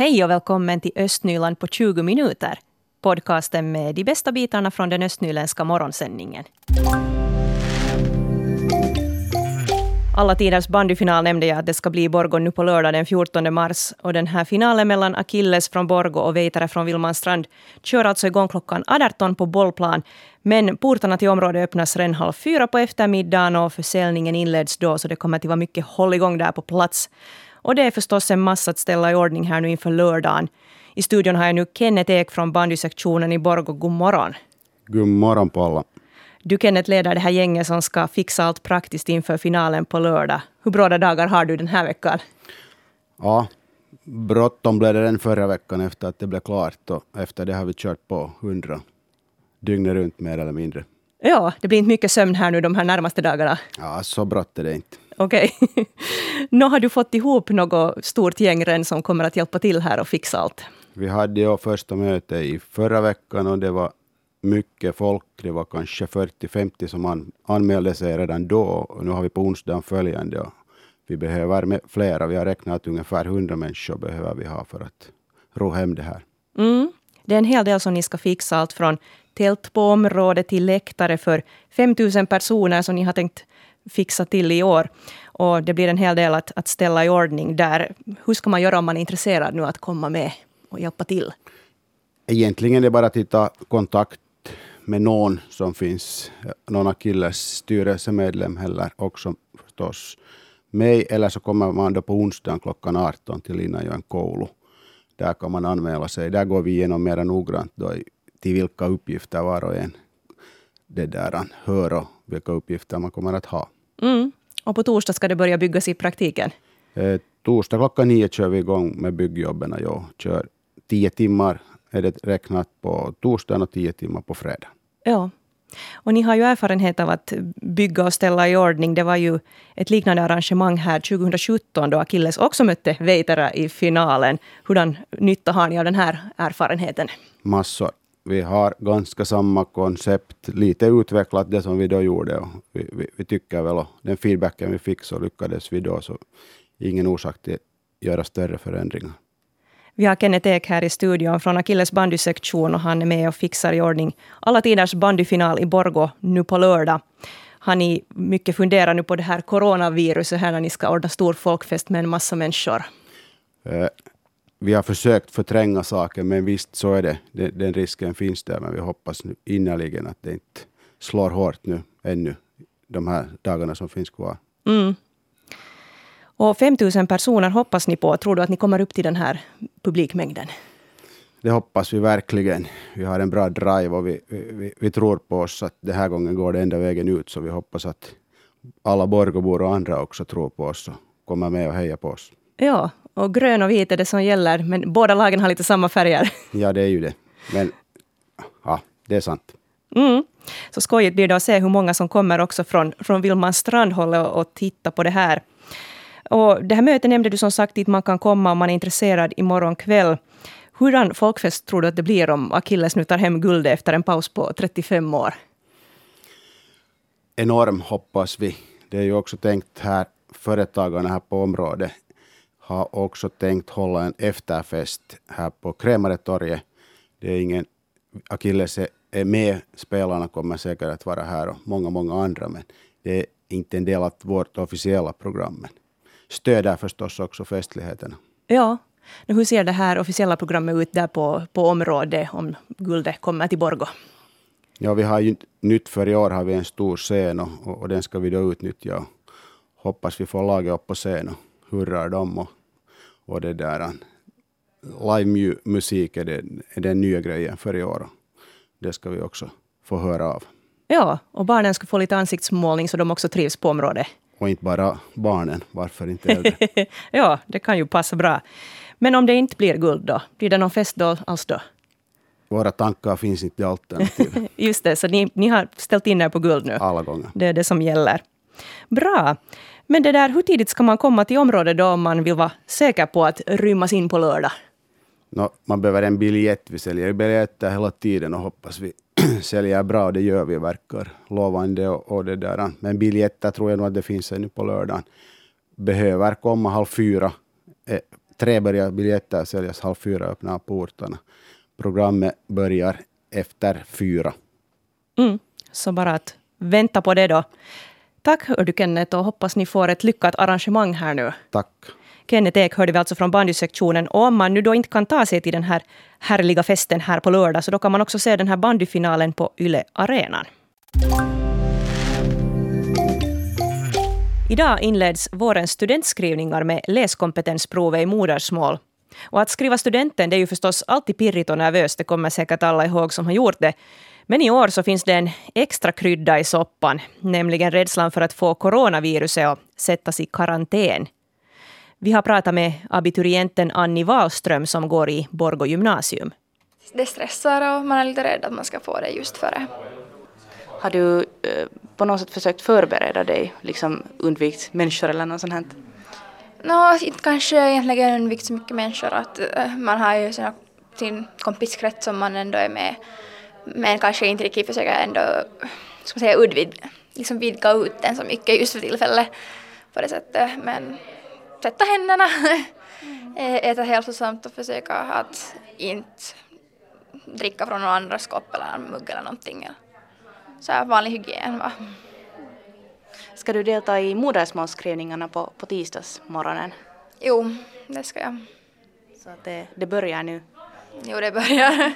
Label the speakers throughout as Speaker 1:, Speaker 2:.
Speaker 1: Hej och välkommen till Östnyland på 20 minuter. Podcasten med de bästa bitarna från den östnyländska morgonsändningen. Alla tiders bandyfinal nämnde jag att det ska bli i Borgå nu på lördag den 14 mars. Och den här finalen mellan Akilles från Borgå och Veitare från Vilmanstrand kör alltså igång klockan 18 på bollplan. Men portarna till området öppnas redan halv fyra på eftermiddagen och försäljningen inleds då, så det kommer att vara mycket hålligång där på plats. Och det är förstås en massa att ställa i ordning här nu inför lördagen. I studion har jag nu Kenneth Ek från bandysektionen i Borgå. God morgon.
Speaker 2: God morgon på alla.
Speaker 1: Du Kenneth leder det här gänget som ska fixa allt praktiskt inför finalen på lördag. Hur bråda dagar har du den här veckan?
Speaker 2: Ja, bråttom blev det den förra veckan efter att det blev klart och efter det har vi kört på hundra dygnet runt mer eller mindre.
Speaker 1: Ja, det blir inte mycket sömn här nu de här närmaste dagarna.
Speaker 2: Ja, så brått är det inte.
Speaker 1: Okej. Okay. Nå har du fått ihop något stort gäng redan som kommer att hjälpa till här och fixa allt?
Speaker 2: Vi hade ju första möte i förra veckan och det var mycket folk. Det var kanske 40-50 som an, anmälde sig redan då. Och nu har vi på onsdagen följande. Och vi behöver flera. Vi har räknat att ungefär 100 människor behöver vi ha för att ro hem det här.
Speaker 1: Mm. Det är en hel del som ni ska fixa. Allt från tält på området till läktare för 5 000 personer som ni har tänkt fixa till i år. Och det blir en hel del att, att ställa i ordning där. Hur ska man göra om man är intresserad nu att komma med och hjälpa till?
Speaker 2: Egentligen är det bara att ta kontakt med någon som finns, någon Akilles styrelsemedlem eller också förstås mig, eller så kommer man då på onsdagen klockan 18 till Linnajoen koulu. Där kan man anmäla sig. Där går vi igenom mer noggrant då till vilka uppgifter var och en det där hör och vilka uppgifter man kommer att ha.
Speaker 1: Mm. Och på torsdag ska det börja byggas i praktiken?
Speaker 2: Eh, torsdag klockan nio kör vi igång med byggjobben. Jag kör tio timmar är det räknat på torsdagen och tio timmar på fredag.
Speaker 1: Ja. Och ni har ju erfarenhet av att bygga och ställa i ordning. Det var ju ett liknande arrangemang här 2017 då Akilles också mötte Veitara i finalen. Hurdan nytta har ni av den här erfarenheten?
Speaker 2: Massor. Vi har ganska samma koncept, lite utvecklat det som vi då gjorde. Och vi, vi, vi tycker väl, och den feedbacken vi fick så lyckades vi då. Så ingen orsak till att göra större förändringar.
Speaker 1: Vi har Kenneth Ek här i studion från Akilles bandysektion och han är med och fixar i ordning alla tiders bandyfinal i Borgå nu på lördag. Har ni mycket funderat nu på det här coronaviruset här när ni ska ordna stor folkfest med en massa människor?
Speaker 2: Vi har försökt förtränga saker, men visst så är det. Den, den risken finns där, men vi hoppas innerligen att det inte slår hårt nu ännu de här dagarna som finns kvar.
Speaker 1: Mm. Och 5 000 personer hoppas ni på. Tror du att ni kommer upp till den här publikmängden?
Speaker 2: Det hoppas vi verkligen. Vi har en bra drive och vi, vi, vi tror på oss att den här gången går det enda vägen ut. Så vi hoppas att alla Borgåbor och andra också tror på oss och kommer med och hejar på oss.
Speaker 1: Ja, och grön och vit är det som gäller. Men båda lagen har lite samma färger.
Speaker 2: Ja, det är ju det. Men ja, det är sant.
Speaker 1: Mm. Så skojigt blir det att se hur många som kommer också från, från Vilmans strandhåll och, och titta på det här. Och det här mötet nämnde du som sagt dit man kan komma om man är intresserad imorgon kväll. Hurdan folkfest tror du att det blir om Akilles nu tar hem guldet efter en paus på 35 år?
Speaker 2: Enorm hoppas vi. Det är ju också tänkt här, företagarna här på området har också tänkt hålla en efterfest här på Krämaretorget. Det är ingen, Akilles är med, spelarna kommer säkert att vara här och många, många andra, men det är inte en del av vårt officiella program stöder förstås också festligheterna.
Speaker 1: Ja. Hur ser det här officiella programmet ut där på, på området om guldet kommer till Borgå?
Speaker 2: Ja, vi har ju nytt för i år har vi en stor scen och, och, och den ska vi då utnyttja. hoppas vi får laget upp på scen och hurrar dem och, och det där. Live musik är, det, är den nya grejen för i år. Det ska vi också få höra av.
Speaker 1: Ja, och barnen ska få lite ansiktsmålning så de också trivs på området.
Speaker 2: Och inte bara barnen, varför inte äldre?
Speaker 1: ja, det kan ju passa bra. Men om det inte blir guld då? Blir det någon fest då alls då?
Speaker 2: Våra tankar finns inte i alternativ.
Speaker 1: Just det, så ni, ni har ställt in er på guld nu?
Speaker 2: Alla gånger.
Speaker 1: Det är det som gäller. Bra. Men det där, hur tidigt ska man komma till området då om man vill vara säker på att rymmas in på lördag?
Speaker 2: No, man behöver en biljett. Vi säljer biljetter hela tiden och hoppas vi säljer bra. och Det gör vi, verkar lovande. Och, och det där. Men biljetter tror jag nog att det finns ännu på lördagen. Behöver komma halv fyra. Eh, tre börjar biljetter säljas, halv fyra öppnar portarna. Programmet börjar efter fyra.
Speaker 1: Mm, så bara att vänta på det då. Tack du Kenneth och hoppas ni får ett lyckat arrangemang här nu.
Speaker 2: Tack.
Speaker 1: Kenneth Ek hörde vi alltså från bandysektionen. Och om man nu då inte kan ta sig till den här härliga festen här på lördag, så då kan man också se den här bandyfinalen på Yle Arenan. Idag inleds vårens studentskrivningar med läskompetensprovet i modersmål. Och att skriva studenten det är ju förstås alltid pirrigt och nervöst, det kommer säkert alla ihåg som har gjort det. Men i år så finns det en extra krydda i soppan, nämligen rädslan för att få coronaviruset och sättas i karantän. Vi har pratat med abiturienten Annie Wahlström som går i Borgå gymnasium.
Speaker 3: Det stressar och man är lite rädd att man ska få det just före.
Speaker 4: Har du eh, på något sätt försökt förbereda dig, liksom undvikt människor eller något sånt här?
Speaker 3: Nå, inte kanske egentligen undvikt så mycket människor att uh, man har ju sina, sin kompiskrets som man ändå är med men kanske inte riktigt försöker ändå, ska man säga, udvid, liksom vidga ut den så mycket just för tillfället på det sättet. Men tvätta händerna, äta hälsosamt och försöka att inte dricka från någon andras kopp eller mugg eller någonting. Så här vanlig hygien. Va?
Speaker 4: Ska du delta i modersmålsskrivningarna på, på tisdagsmorgonen?
Speaker 3: Jo, det ska jag.
Speaker 4: Så det, det börjar nu?
Speaker 3: Jo, det börjar.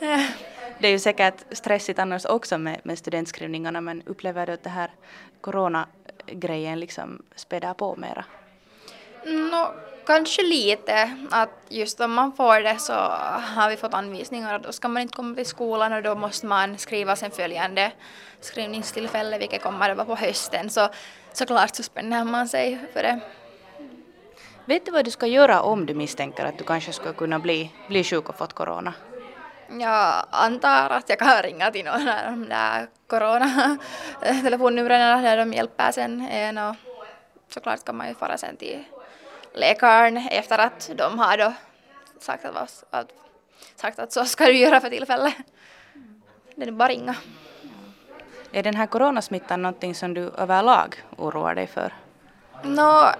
Speaker 4: det är ju säkert stressigt annars också med, med studentskrivningarna men upplever du att det här coronagrejen liksom spädar på mera?
Speaker 3: No, kanske lite. Att just om man får det så har vi fått anvisningar och då ska man inte komma till skolan och då måste man skriva sen följande skrivningstillfälle vilket kommer att vara på hösten. Så såklart så spänner man sig för det.
Speaker 4: Vet du vad du ska göra om du misstänker att du kanske skulle kunna bli, bli sjuk och fått corona?
Speaker 3: Jag antar att jag kan ringa till någon av de där corona-telefonnumren där de hjälper sen en och såklart kan man ju fara sen till läkaren efter att de har då sagt att, att, sagt att så ska du göra för tillfället. Det är bara ringa.
Speaker 4: Är den här coronasmittan någonting som du överlag oroar dig för?
Speaker 3: Nå,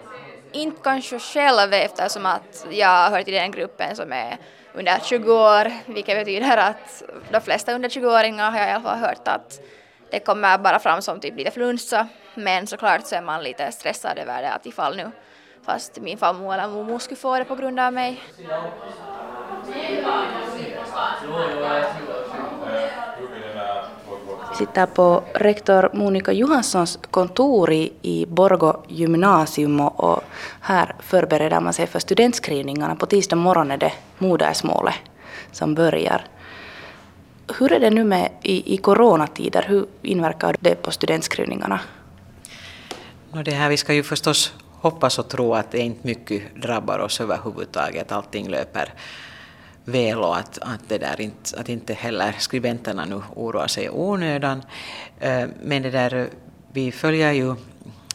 Speaker 3: inte kanske själv eftersom att jag hör till den gruppen som är under 20 år, vilket betyder att de flesta under 20-åringar har jag i alla fall hört att det kommer bara fram som typ lite flunsa, men såklart så är man lite stressad över det att ifall nu fast min farmor eller mormor skulle få det på grund av mig.
Speaker 4: Vi sitter på rektor Monica Johanssons kontor i Borgå gymnasium och här förbereder man sig för studentskrivningarna. På tisdag morgon är det modersmålet som börjar. Hur är det nu med i, i coronatider? Hur inverkar det på studentskrivningarna?
Speaker 5: No, det här, vi ska ju förstås hoppas och tro att det inte mycket drabbar oss överhuvudtaget. Allting löper väl och att, att, det där inte, att inte heller skribenterna nu oroar sig i onödan. Eh, men det där, vi följer ju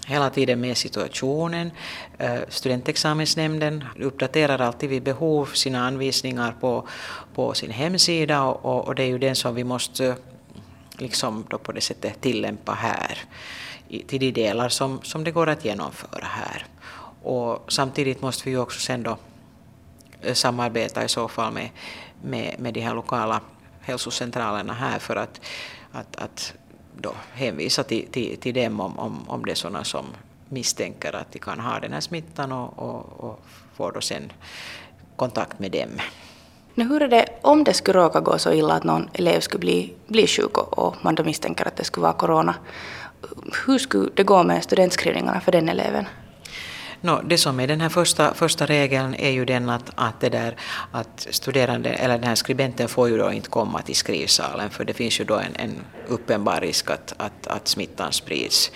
Speaker 5: hela tiden med situationen. Eh, studentexamensnämnden uppdaterar alltid vid behov sina anvisningar på, på sin hemsida och, och det är ju den som vi måste eh, liksom då på det sättet tillämpa här till de delar som, som det går att genomföra här. Och samtidigt måste vi ju också sen då Eh, samarbeta i så fall med, med, med de här lokala hälsocentralerna här för att, att, att då hänvisa till, till, till dem om, om, om det är sådana som misstänker att de kan ha den här smittan och, och, och får då sen kontakt med dem.
Speaker 4: Nu, hur är det om det skulle råka gå så illa att någon elev skulle bli, bli sjuk och, och man då misstänker att det skulle vara corona? hur skulle det gå med studentskrivningarna för den eleven?
Speaker 5: No, det som är den här första, första regeln är ju den att, att, det där, att studerande, eller den här skribenten får ju då inte komma till skrivsalen för det finns ju då en, en uppenbar risk att, att, att smittan sprids.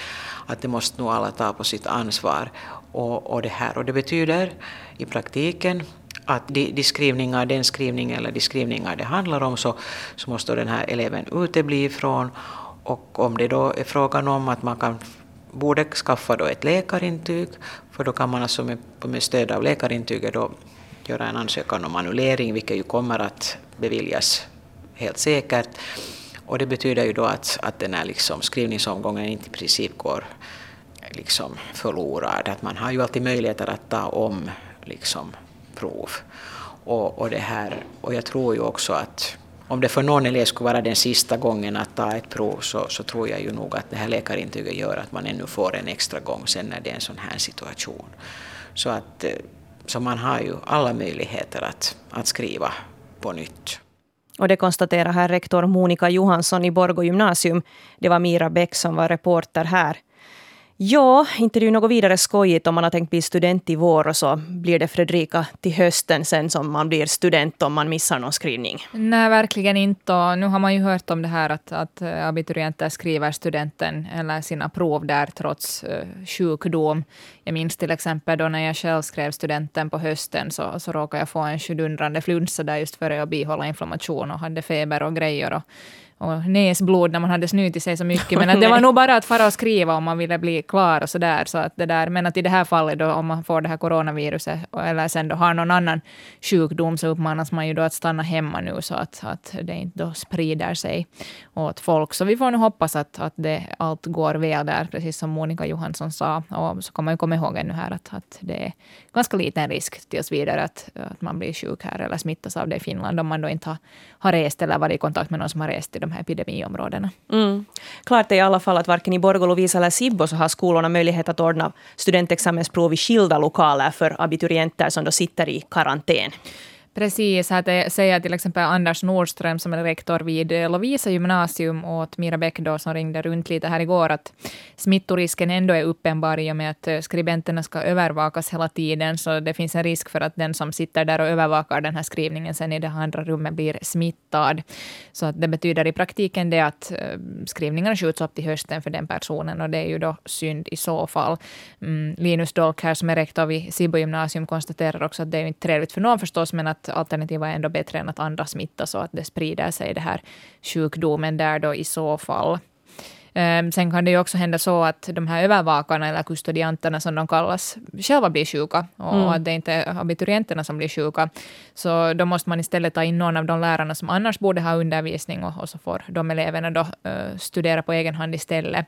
Speaker 5: Att det måste nog alla ta på sitt ansvar. Och, och, det, här. och det betyder i praktiken att de, de skrivningar, den skrivning eller de skrivningar det handlar om så, så måste den här eleven utebli ifrån och om det då är frågan om att man kan, borde skaffa då ett läkarintyg, för då kan man alltså med, med stöd av läkarintyget då göra en ansökan om annullering, vilket ju kommer att beviljas helt säkert. Och det betyder ju då att, att den här liksom skrivningsomgången inte i princip går liksom förlorad. Att man har ju alltid möjligheter att ta om liksom prov. Och, och, det här, och jag tror ju också att om det för någon elev skulle vara den sista gången att ta ett prov så, så tror jag ju nog att det här läkarintyget gör att man ännu får en extra gång sen när det är en sån här situation. Så, att, eh, så man har ju alla möjligheter att, att skriva på nytt.
Speaker 1: Och det konstaterar här rektor Monica Johansson i Borgå gymnasium. Det var Mira Bäck som var reporter här. Ja, inte det är ju något vidare skojigt om man har tänkt bli student i vår och så blir det Fredrika till hösten sen som man blir student om man missar någon skrivning.
Speaker 6: Nej, verkligen inte. Och nu har man ju hört om det här att, att eh, abiturienter skriver studenten eller sina prov där trots uh, sjukdom. Jag minns till exempel då när jag själv skrev studenten på hösten så, så råkade jag få en sjudundrande flunsa där just före jag bihålla inflammation och hade feber och grejer. Och och näsblod när man hade snutit sig så mycket. Men att det var nog bara att fara och skriva om man ville bli klar och så där. Så att det där. Men att i det här fallet då om man får det här coronaviruset eller sen då har någon annan sjukdom så uppmanas man ju då att stanna hemma nu så att, att det inte då sprider sig åt folk. Så vi får nu hoppas att, att det, allt går väl där, precis som Monica Johansson sa. Och så kan man ju komma ihåg ännu här att, att det är ganska liten risk tills vidare att, att man blir sjuk här eller smittas av det i Finland om man då inte har, har rest eller varit i kontakt med någon som har rest till de här epidemiområdena.
Speaker 1: Mm. Klart är i alla fall att varken i Borgå, Lovisa eller Sibbo så har skolorna möjlighet att ordna studentexamensprov i skilda lokaler för abiturienter som då sitter i karantän.
Speaker 6: Precis, här säger till exempel Anders Nordström som är rektor vid eh, Lovisa gymnasium åt Mira Bäck då, som ringde runt lite här igår att smittorisken ändå är uppenbar i och med att eh, skribenterna ska övervakas hela tiden. Så det finns en risk för att den som sitter där och övervakar den här skrivningen sen i det andra rummet blir smittad. Så att det betyder i praktiken det att eh, skrivningarna skjuts upp till hösten för den personen och det är ju då synd i så fall. Mm, Linus Dolk här som är rektor vid Sibbo gymnasium konstaterar också att det är inte trevligt för någon förstås men att att alternativet är ändå bättre än att andra smittas och att det sprider sig, det här sjukdomen där då i så fall. Um, sen kan det ju också hända så att de här övervakarna eller kustodianterna som de kallas själva blir sjuka och mm. att det inte är abiturienterna som blir sjuka. Så då måste man istället ta in någon av de lärarna som annars borde ha undervisning och, och så får de eleverna då uh, studera på egen hand istället.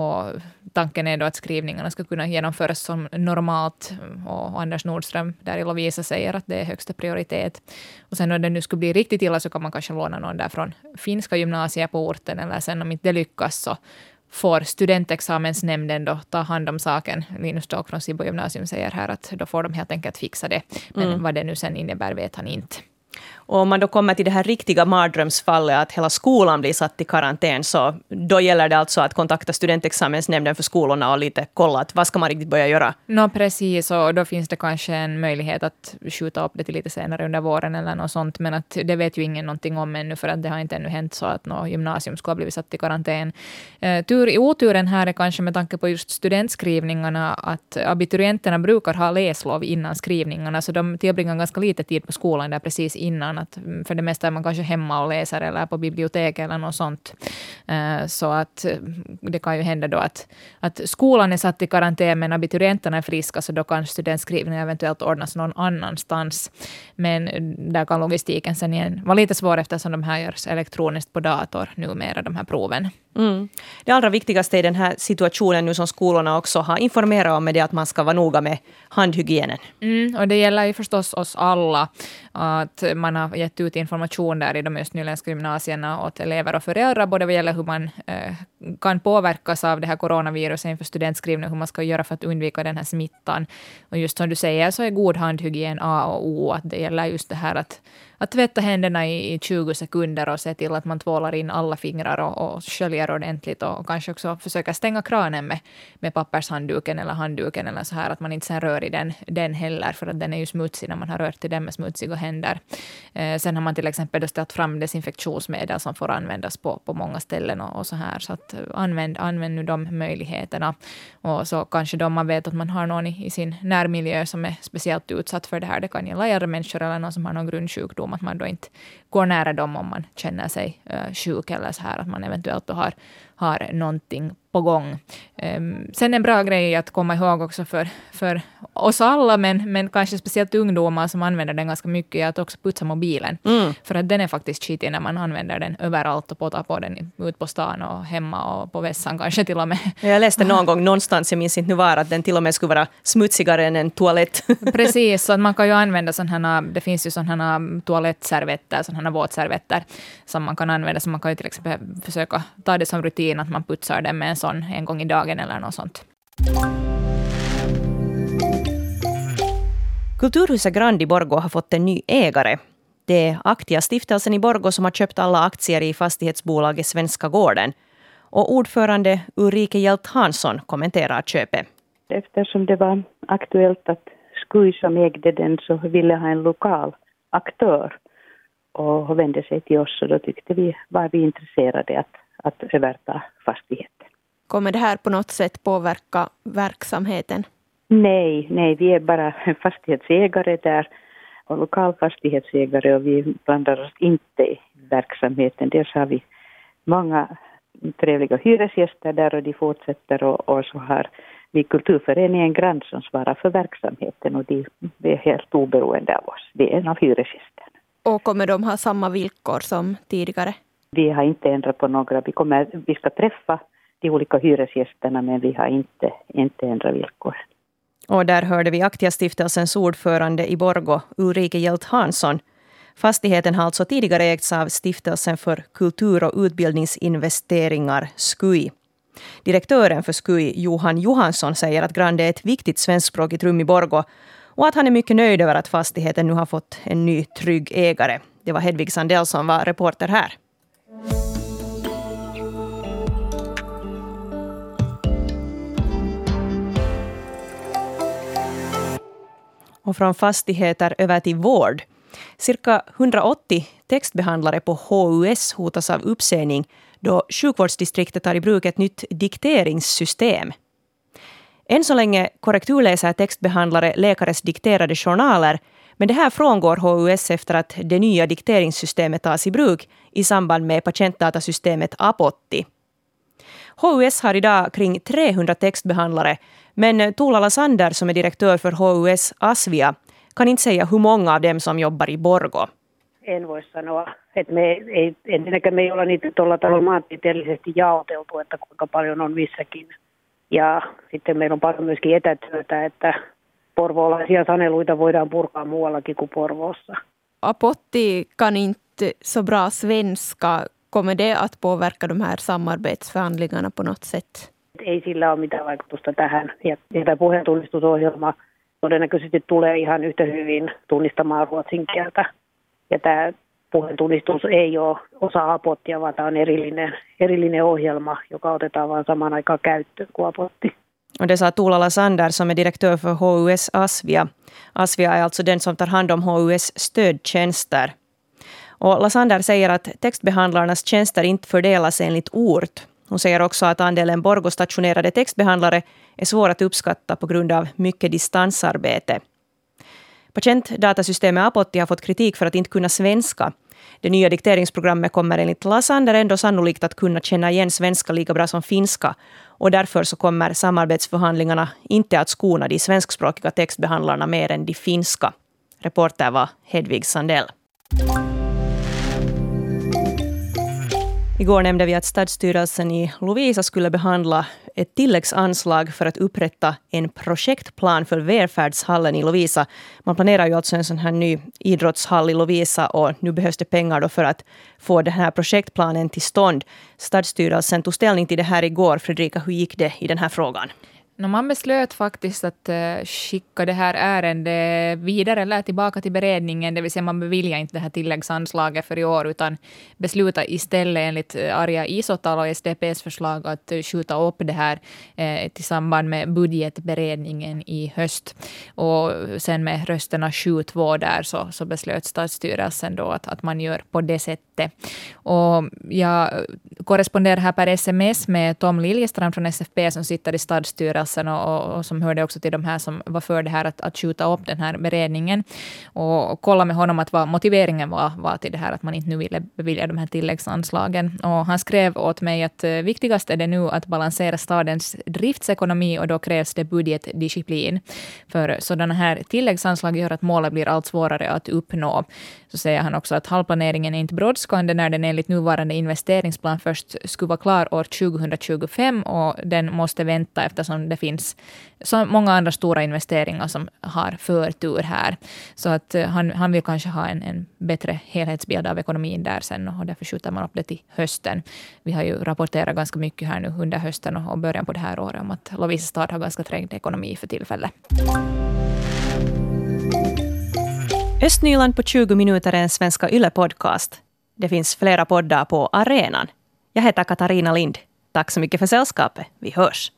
Speaker 6: Och tanken är då att skrivningarna ska kunna genomföras som normalt. Och Anders Nordström där i Lovisa säger att det är högsta prioritet. Och sen om det nu skulle bli riktigt illa så kan man kanske låna någon där från finska gymnasiet på orten. Eller sen om inte det lyckas så får studentexamensnämnden då ta hand om saken. Linus Ståk från Sibbo gymnasium säger här att då får de helt enkelt fixa det. Men mm. vad det nu sen innebär vet han inte.
Speaker 1: Och om man då kommer till det här riktiga mardrömsfallet att hela skolan blir satt i karantän så då gäller det alltså att kontakta studentexamensnämnden för skolorna och lite kolla att vad ska man riktigt börja göra?
Speaker 6: No, precis, och då finns det kanske en möjlighet att skjuta upp det till lite senare under våren eller något sånt, men att det vet ju ingen någonting om ännu för att det har inte ännu hänt så att något gymnasium skulle ha blivit satt i karantän. Eh, tur i oturen här är kanske med tanke på just studentskrivningarna att abiturienterna brukar ha läslov innan skrivningarna, så de tillbringar ganska lite tid på skolan där precis innan att mm, för det mesta är man kanske hemma och läser eller på biblioteket eller något sånt. Eh, så att mm, det kan ju hända då att, att skolan är satt i karantän men abiturienterna är friska så då kan studentskrivningen eventuellt ordnas någon annanstans. Men mm, där kan logistiken sen igen vara lite svår eftersom de här görs elektroniskt på dator numera, de här proven.
Speaker 1: Mm. Det allra viktigaste i den här situationen nu som skolorna också har informerat om är det att man ska vara noga med handhygienen.
Speaker 6: Mm, och det gäller ju förstås oss alla. Att man har gett ut information där i de östnyländska gymnasierna åt elever och föräldrar, både vad gäller hur man eh, kan påverkas av det här coronaviruset inför studentskrivning, hur man ska göra för att undvika den här smittan. Och just som du säger så är god handhygien A och O, att det gäller just det här att att tvätta händerna i, i 20 sekunder och se till att man tvålar in alla fingrar och, och sköljer ordentligt och, och kanske också försöka stänga kranen med, med pappershandduken eller handduken eller så här att man inte sen rör i den, den heller för att den är ju smutsig när man har rört i den med smutsiga händer. Eh, sen har man till exempel ställt fram desinfektionsmedel som får användas på, på många ställen och, och så här så att använd, använd nu de möjligheterna och så kanske då man vet att man har någon i, i sin närmiljö som är speciellt utsatt för det här. Det kan gälla äldre människor eller någon som har någon grundsjukdom om att man då inte går nära dem om man känner sig eh, sjuk eller så här, att man eventuellt då har, har någonting på gång. Um, sen en bra grej att komma ihåg också för, för oss alla, men, men kanske speciellt ungdomar som använder den ganska mycket, är att också putsa mobilen. Mm. För att den är faktiskt skitig när man använder den överallt och potar på den ut på stan och hemma och på vässan kanske till och med.
Speaker 1: Jag läste någon gång någonstans, jag minns inte nu var, att den till och med skulle vara smutsigare än en toalett.
Speaker 6: Precis, så att man kan ju använda sådana det finns ju sådana toalettservetter, sådana våtservetter som man kan använda, så man kan ju till exempel försöka ta det som rutin att man putsar den med en sån en gång i dagen eller något sånt.
Speaker 1: Kulturhuset Grand i Borgå har fått en ny ägare. Det är Aktia stiftelsen i Borgå som har köpt alla aktier i fastighetsbolaget Svenska Gården. Och ordförande Ulrike Hjelt Hansson kommenterar köpet.
Speaker 7: Eftersom det var aktuellt att SKUI som ägde den så ville ha en lokal aktör och vände sig till oss och då tyckte vi var vi intresserade att, att överta fastigheten.
Speaker 8: Kommer det här på något sätt påverka verksamheten?
Speaker 7: Nej, nej, vi är bara fastighetsägare där och lokal fastighetsägare och vi blandar oss inte i verksamheten. Dels har vi många trevliga hyresgäster där och de fortsätter och, och så har vi kulturföreningen Grand som svarar för verksamheten och de, är helt oberoende av oss. Vi är en av hyresgästerna.
Speaker 8: Och kommer de ha samma villkor som tidigare?
Speaker 7: Vi har inte ändrat på några. Vi, kommer, vi ska träffa de olika hyresgästerna men vi har inte, inte ändrat villkor.
Speaker 1: Och där hörde vi Aktia-stiftelsens ordförande i Borgo, Ulrike Hjelt Hansson. Fastigheten har alltså tidigare ägts av Stiftelsen för kultur och utbildningsinvesteringar, SKUI. Direktören för SKUI, Johan Johansson, säger att Grande är ett viktigt svenskspråkigt rum i Borgo och att han är mycket nöjd över att fastigheten nu har fått en ny trygg ägare. Det var Hedvig Sandell som var reporter här. Och från fastigheter över till vård. Cirka 180 textbehandlare på HUS hotas av uppsägning då sjukvårdsdistriktet tar i bruk ett nytt dikteringssystem. Än så länge korrekturläser textbehandlare läkares dikterade journaler men det här frångår HUS efter att det nya dikteringssystemet tas i bruk i samband med patientdatasystemet Apotti. HUS har idag kring 300 textbehandlare men Tuula Lasander som är direktör för HUS Asvia kan inte säga hur många av dem som jobbar i Borgo.
Speaker 7: En voi sanoa, että me ei, ensinnäkään me ei olla niitä tuolla tavalla maantieteellisesti jaoteltu, että kuinka paljon on missäkin. Ja sitten meillä on paljon myöskin etätyötä, että porvoolaisia saneluita voidaan purkaa muuallakin kuin Porvoossa.
Speaker 8: Apotti kan inte så bra svenska. Kommer det att påverka de här samarbetsförhandlingarna på något sätt?
Speaker 7: Ei sillä ole mitään vaikutusta tähän. Ja tämä puheentunnistusohjelma todennäköisesti tulee ihan yhtä hyvin tunnistamaan ruotsin kieltä. Ja tämä puheentunnistus ei ole osa apottia, vaan tämä on erillinen, erillinen ohjelma, joka otetaan vain saman aikaan käyttöön kuin apotti.
Speaker 1: Och det sa Tuula Sander som är direktör för HUS Asvia. Asvia är alltså den som tar hand om HUS stödtjänster. Och Lasander säger att textbehandlarnas tjänster inte fördelas enligt ort. Hon säger också att andelen Borgå-stationerade textbehandlare är svår att uppskatta på grund av mycket distansarbete. Patientdatasystemet Apotti har fått kritik för att inte kunna svenska. Det nya dikteringsprogrammet kommer enligt Lasander ändå sannolikt att kunna känna igen svenska lika bra som finska och därför så kommer samarbetsförhandlingarna inte att skona de svenskspråkiga textbehandlarna mer än de finska. Reporter var Hedvig Sandell. Igår nämnde vi att stadsstyrelsen i Lovisa skulle behandla ett tilläggsanslag för att upprätta en projektplan för välfärdshallen i Lovisa. Man planerar ju alltså en sån här ny idrottshall i Lovisa och nu behövs det pengar då för att få den här projektplanen till stånd. Stadsstyrelsen tog ställning till det här igår. Fredrika, hur gick det i den här frågan?
Speaker 6: No, man beslöt faktiskt att uh, skicka det här ärendet vidare eller tillbaka till beredningen, det vill säga man beviljar inte det här tilläggsanslaget för i år, utan beslutade istället enligt eh, Arja Isotalo och SDPs förslag att uh, skjuta upp det här uh, i samband med budgetberedningen i höst. Och sen med rösterna 7-2 där så, så beslöt stadsstyrelsen då att, att man gör på det sättet. Och jag korresponderar här per sms med Tom Liljestrand från SFP som sitter i stadsstyrelsen klassen och, och, som hörde också till de här som var för det här att, att skjuta upp den här beredningen. Och, och kolla med honom att vad motiveringen var, var till det här att man inte nu ville bevilja de här tilläggsanslagen. Och han skrev åt mig att eh, viktigast är det nu att balansera stadens driftsekonomi och då krävs det budgetdisciplin. För sådana här tilläggsanslag gör att målet blir allt svårare att uppnå. Så säger han också att halvplaneringen är inte brådskande när den enligt nuvarande investeringsplan först skulle vara klar år 2025 och den måste vänta eftersom det finns så många andra stora investeringar som har förtur här. Så att eh, han, han vill kanske ha en, en bättre helhetsbild av ekonomin där sen och därför skjuter man upp det till hösten. Vi har ju rapporterat ganska mycket här nu under hösten och början på det här året om att Lovisa stad har ganska trängd ekonomi för tillfället.
Speaker 1: Östnyland på 20 minuter är en Svenska Yle-podcast. Det finns flera poddar på arenan. Jag heter Katarina Lind. Tack så mycket för sällskapet. Vi hörs.